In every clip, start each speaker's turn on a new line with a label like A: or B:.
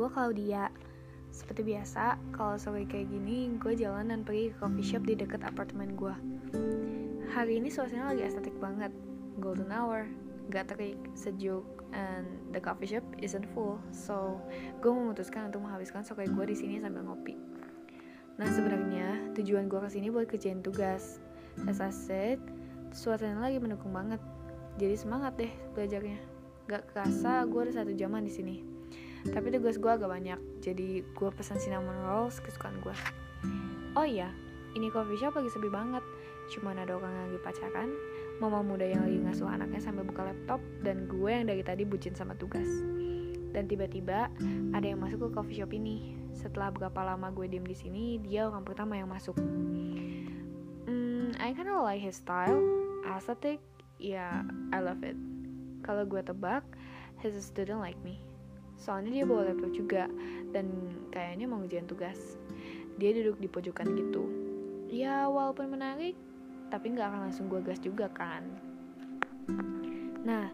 A: gue Claudia. Seperti biasa, kalau sore kayak gini, gue jalan dan pergi ke coffee shop di dekat apartemen gue. Hari ini suasana lagi estetik banget, golden hour, gak terik, sejuk, and the coffee shop isn't full, so gue memutuskan untuk menghabiskan sore gue di sini sambil ngopi. Nah sebenarnya tujuan gue ke sini buat kerjain tugas. As I said, suasana lagi mendukung banget, jadi semangat deh belajarnya. Gak kerasa gue ada satu jaman di sini. Tapi tugas gue agak banyak, jadi gue pesan cinnamon rolls kesukaan gue. Oh iya, ini coffee shop lagi sepi banget. Cuman ada orang yang lagi pacaran, mama muda yang lagi ngasuh anaknya sambil buka laptop, dan gue yang dari tadi bucin sama tugas. Dan tiba-tiba ada yang masuk ke coffee shop ini. Setelah berapa lama gue diem di sini, dia orang pertama yang masuk. Hmm, I kinda like his style, aesthetic, ya yeah, I love it. Kalau gue tebak, he's a student like me. Soalnya dia bawa laptop juga, dan kayaknya mau ngerjain tugas. Dia duduk di pojokan gitu. Ya, walaupun menarik, tapi nggak akan langsung gue gas juga kan. Nah,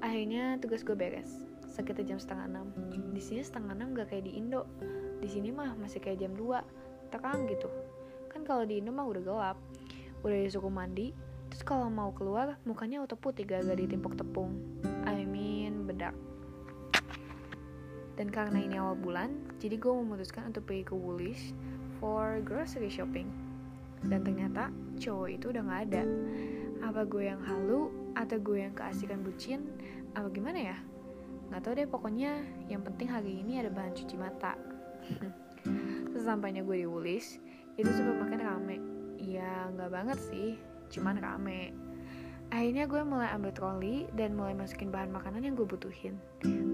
A: akhirnya tugas gue beres. Sekitar jam setengah enam. Di sini setengah enam gak kayak di Indo. Di sini mah masih kayak jam 2 terang gitu. Kan kalau di Indo mah udah gelap. Udah disuruh mandi, Terus kalau mau keluar, mukanya auto putih gak ditimpuk tepung. I mean, bedak. Dan karena ini awal bulan, jadi gue memutuskan untuk pergi ke Woolies for grocery shopping. Dan ternyata cowok itu udah gak ada. Apa gue yang halu, atau gue yang keasikan bucin, apa gimana ya? Gak tau deh pokoknya yang penting hari ini ada bahan cuci mata. Sesampainya gue di Woolies, itu supermarket rame. Ya nggak banget sih, cuman rame akhirnya gue mulai ambil troli dan mulai masukin bahan makanan yang gue butuhin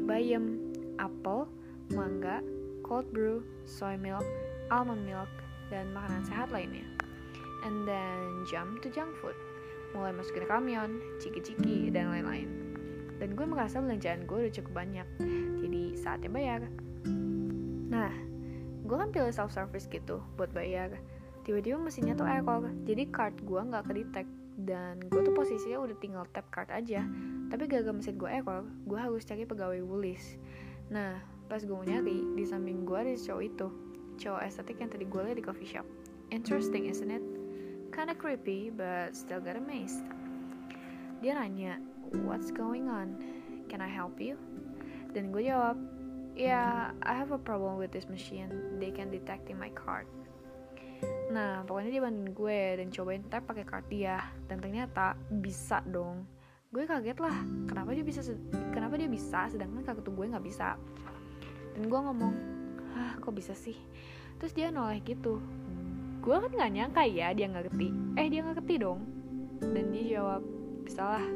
A: bayam, apel, mangga, cold brew, soy milk, almond milk, dan makanan sehat lainnya. And then jump to junk food. Mulai masukin kamyon, ciki-ciki, dan lain-lain. Dan gue merasa belanjaan gue udah cukup banyak. Jadi saatnya bayar. Nah gue kan pilih self service gitu buat bayar. Tiba-tiba mesinnya tuh error. Jadi card gue nggak kedetek dan gue tuh posisinya udah tinggal tap card aja. Tapi gagal mesin gue error gue harus cari pegawai Woolies nah pas gue mau nyari di samping gue ada cowok itu. Cowok estetik yang tadi gue liat di coffee shop. Interesting isn't it? Kinda creepy but still got amazed. Dia nanya what's going on? Can I help you? Dan gue jawab yeah I have a problem with this machine. They can detect in my card. Nah, pokoknya dia bantuin gue dan cobain tap pakai card dia. Dan ternyata bisa dong. Gue kaget lah, kenapa dia bisa kenapa dia bisa sedangkan kartu gue nggak bisa. Dan gue ngomong, "Hah, kok bisa sih?" Terus dia noleh gitu. Gue kan nggak nyangka ya dia ngerti. Eh, dia ngerti dong. Dan dia jawab, "Bisa lah."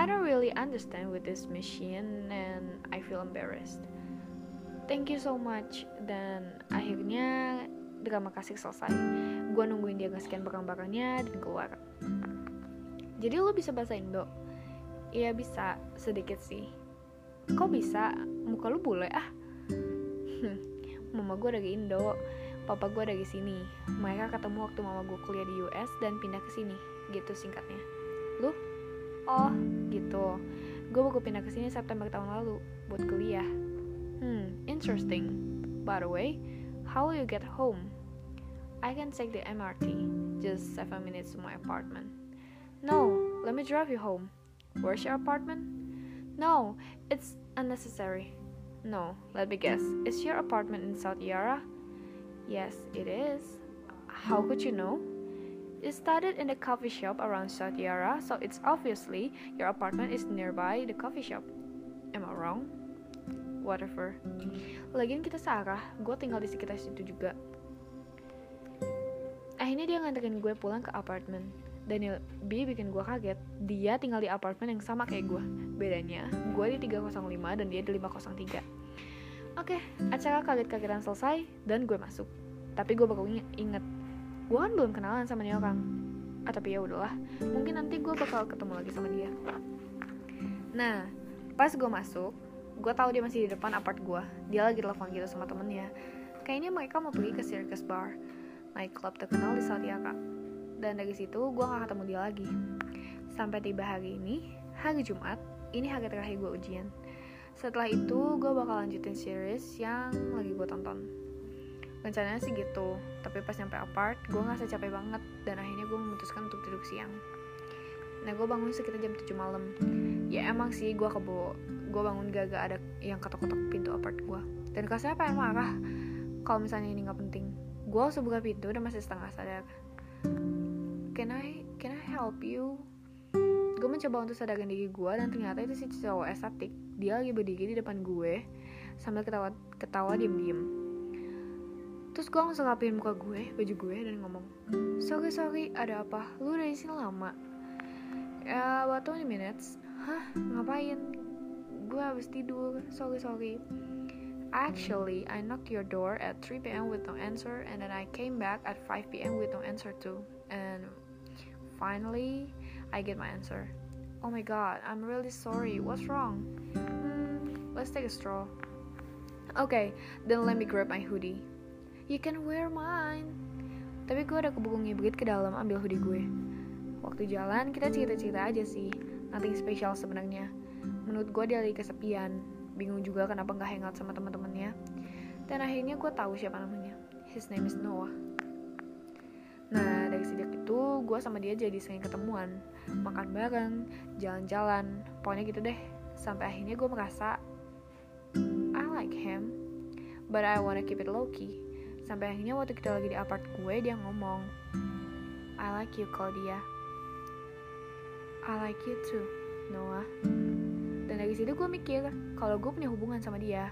A: I don't really understand with this machine and I feel embarrassed. Thank you so much. Dan akhirnya drama kasih selesai gue nungguin dia nge-scan barang-barangnya dan keluar jadi lo bisa bahasa Indo? Iya bisa, sedikit sih. Kok bisa? Muka lu bule ah. Mama gue dari Indo Papa gue dari sini. Mereka ketemu waktu mama gue kuliah di US dan pindah ke sini. Gitu singkatnya. Lu? Oh, gitu. Gue baru pindah ke sini September tahun lalu Buat kuliah. Hmm, interesting. By the way, how will you get home? I can take the MRT, just 7 minutes to my apartment. No, let me drive you home. Where's your apartment? No, it's unnecessary. No, let me guess. Is your apartment in South Yara? Yes, it is. How could you know? You studied in the coffee shop around South Yara, so it's obviously your apartment is nearby the coffee shop. Am I wrong? Whatever. Lagian kita searah, gue tinggal di sekitar situ juga. Akhirnya dia nganterin gue pulang ke apartemen. Daniel B bikin gue kaget. Dia tinggal di apartemen yang sama kayak gue. Bedanya, gue di 305 dan dia di 503. Oke, acara kaget-kagetan selesai dan gue masuk. Tapi gue baru inget, gue kan belum kenalan sama dia orang. Ah, tapi ya udahlah, mungkin nanti gue bakal ketemu lagi sama dia. Nah, pas gue masuk, gue tahu dia masih di depan apart gue. Dia lagi telepon gitu sama temennya. Kayaknya mereka mau pergi ke circus bar nightclub terkenal di Saltiaka. Dan dari situ gue gak ketemu dia lagi. Sampai tiba hari ini, hari Jumat, ini hari terakhir gue ujian. setelah itu gue bakal lanjutin series yang lagi gue tonton. Rencananya sih gitu tapi pas nyampe apart gue ngerasa capek banget dan akhirnya gue memutuskan untuk tidur siang. Nah gue bangun sekitar jam 7 malam. Ya emang sih gue kebo gue bangun gak, ada yang ketok-ketok pintu apart gue dan apa yang marah kalau misalnya ini nggak penting. Gue langsung buka pintu dan masih setengah sadar can I can I help you? Gue mencoba untuk sadarkan diri gue dan ternyata itu si cowok estetik. Dia lagi berdiri di depan gue sambil ketawa ketawa diem diem terus gue langsung rapiin muka gue baju gue dan ngomong sorry sorry ada apa? Lu udah di sini lama. Ya about 20 minutes. Hah? Ngapain? Gue habis tidur. Sorry sorry. Actually, I knocked your door at 3 p.m. with no answer, and then I came back at 5 p.m. with no answer too. And finally, I get my answer. Oh my god, I'm really sorry. What's wrong? Hmm, let's take a stroll. Okay, then let me grab my hoodie. You can wear mine. Tapi gue udah keburu ngibrit ke dalam ambil hoodie gue. Waktu jalan kita cerita-cerita aja sih, nothing special sebenarnya. Menurut gue dia lagi kesepian, bingung juga kenapa nggak hangout sama teman-temannya. Dan akhirnya gue tahu siapa namanya. His name is Noah. Dari sejak itu gue sama dia jadi sering ketemuan Makan bareng, jalan-jalan. Pokoknya gitu deh. Sampai akhirnya gue merasa I like him But I wanna keep it low key Sampai akhirnya waktu kita lagi di apart gue Dia ngomong I like you Claudia. I like you too Noah. Dan dari situ gue mikir Kalau gue punya hubungan sama dia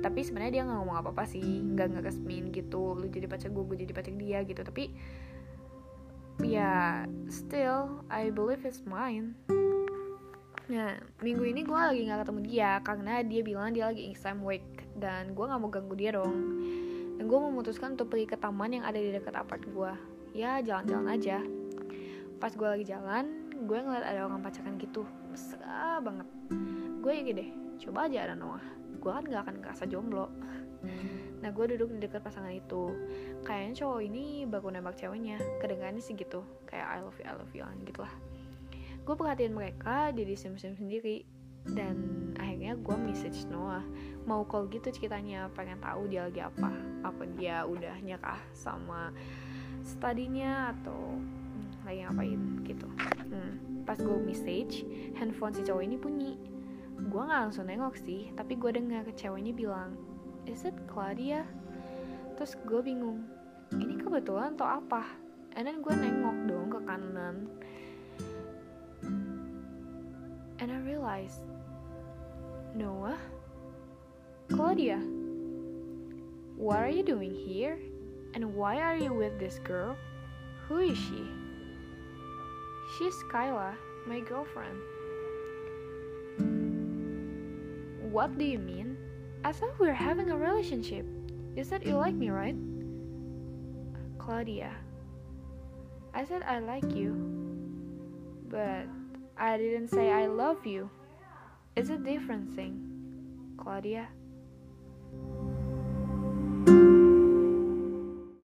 A: tapi sebenarnya dia nggak ngomong apa apa sih. Nggak nggak resmin gitu lu jadi pacar gue gue jadi pacar dia gitu. Tapi ya still I believe it's mine Nah, minggu ini gue lagi gak ketemu dia karena dia bilang dia lagi exam week dan gue gak mau ganggu dia dong. Dan gue memutuskan untuk pergi ke taman yang ada di dekat apart gue. Ya, jalan-jalan aja. Pas gue lagi jalan, gue ngeliat ada orang pacaran gitu. Mesra banget. Gue ya deh, coba aja ada Noah. Gue kan gak akan ngerasa jomblo. Nah gue duduk di dekat pasangan itu. Kayaknya cowok ini baru nembak ceweknya. Kedengarannya sih gitu. Kayak I love you, I love you gitu lah. Gue perhatiin mereka jadi sim-sim sendiri. Dan akhirnya gue message Noah. Mau call gitu ceritanya? Pengen tahu dia lagi apa? Apa dia udah nyerah sama studinya Atau hmm, lagi ngapain? Gitu. Hmm, Pas gue message Handphone si cowok ini bunyi. Gue gak langsung nengok sih. Tapi gue dengar ceweknya bilang is it Claudia? Terus gue bingung, ini kebetulan atau apa? And then gue nengok dong ke kanan. And I realized, Noah? Claudia? What are you doing here? And why are you with this girl? Who is she? She's Kyla, my girlfriend. What do you mean? I thought we were having a relationship. You said you like me, right? Claudia. I said I like you. But I didn't say I love you. It's a different thing. Claudia.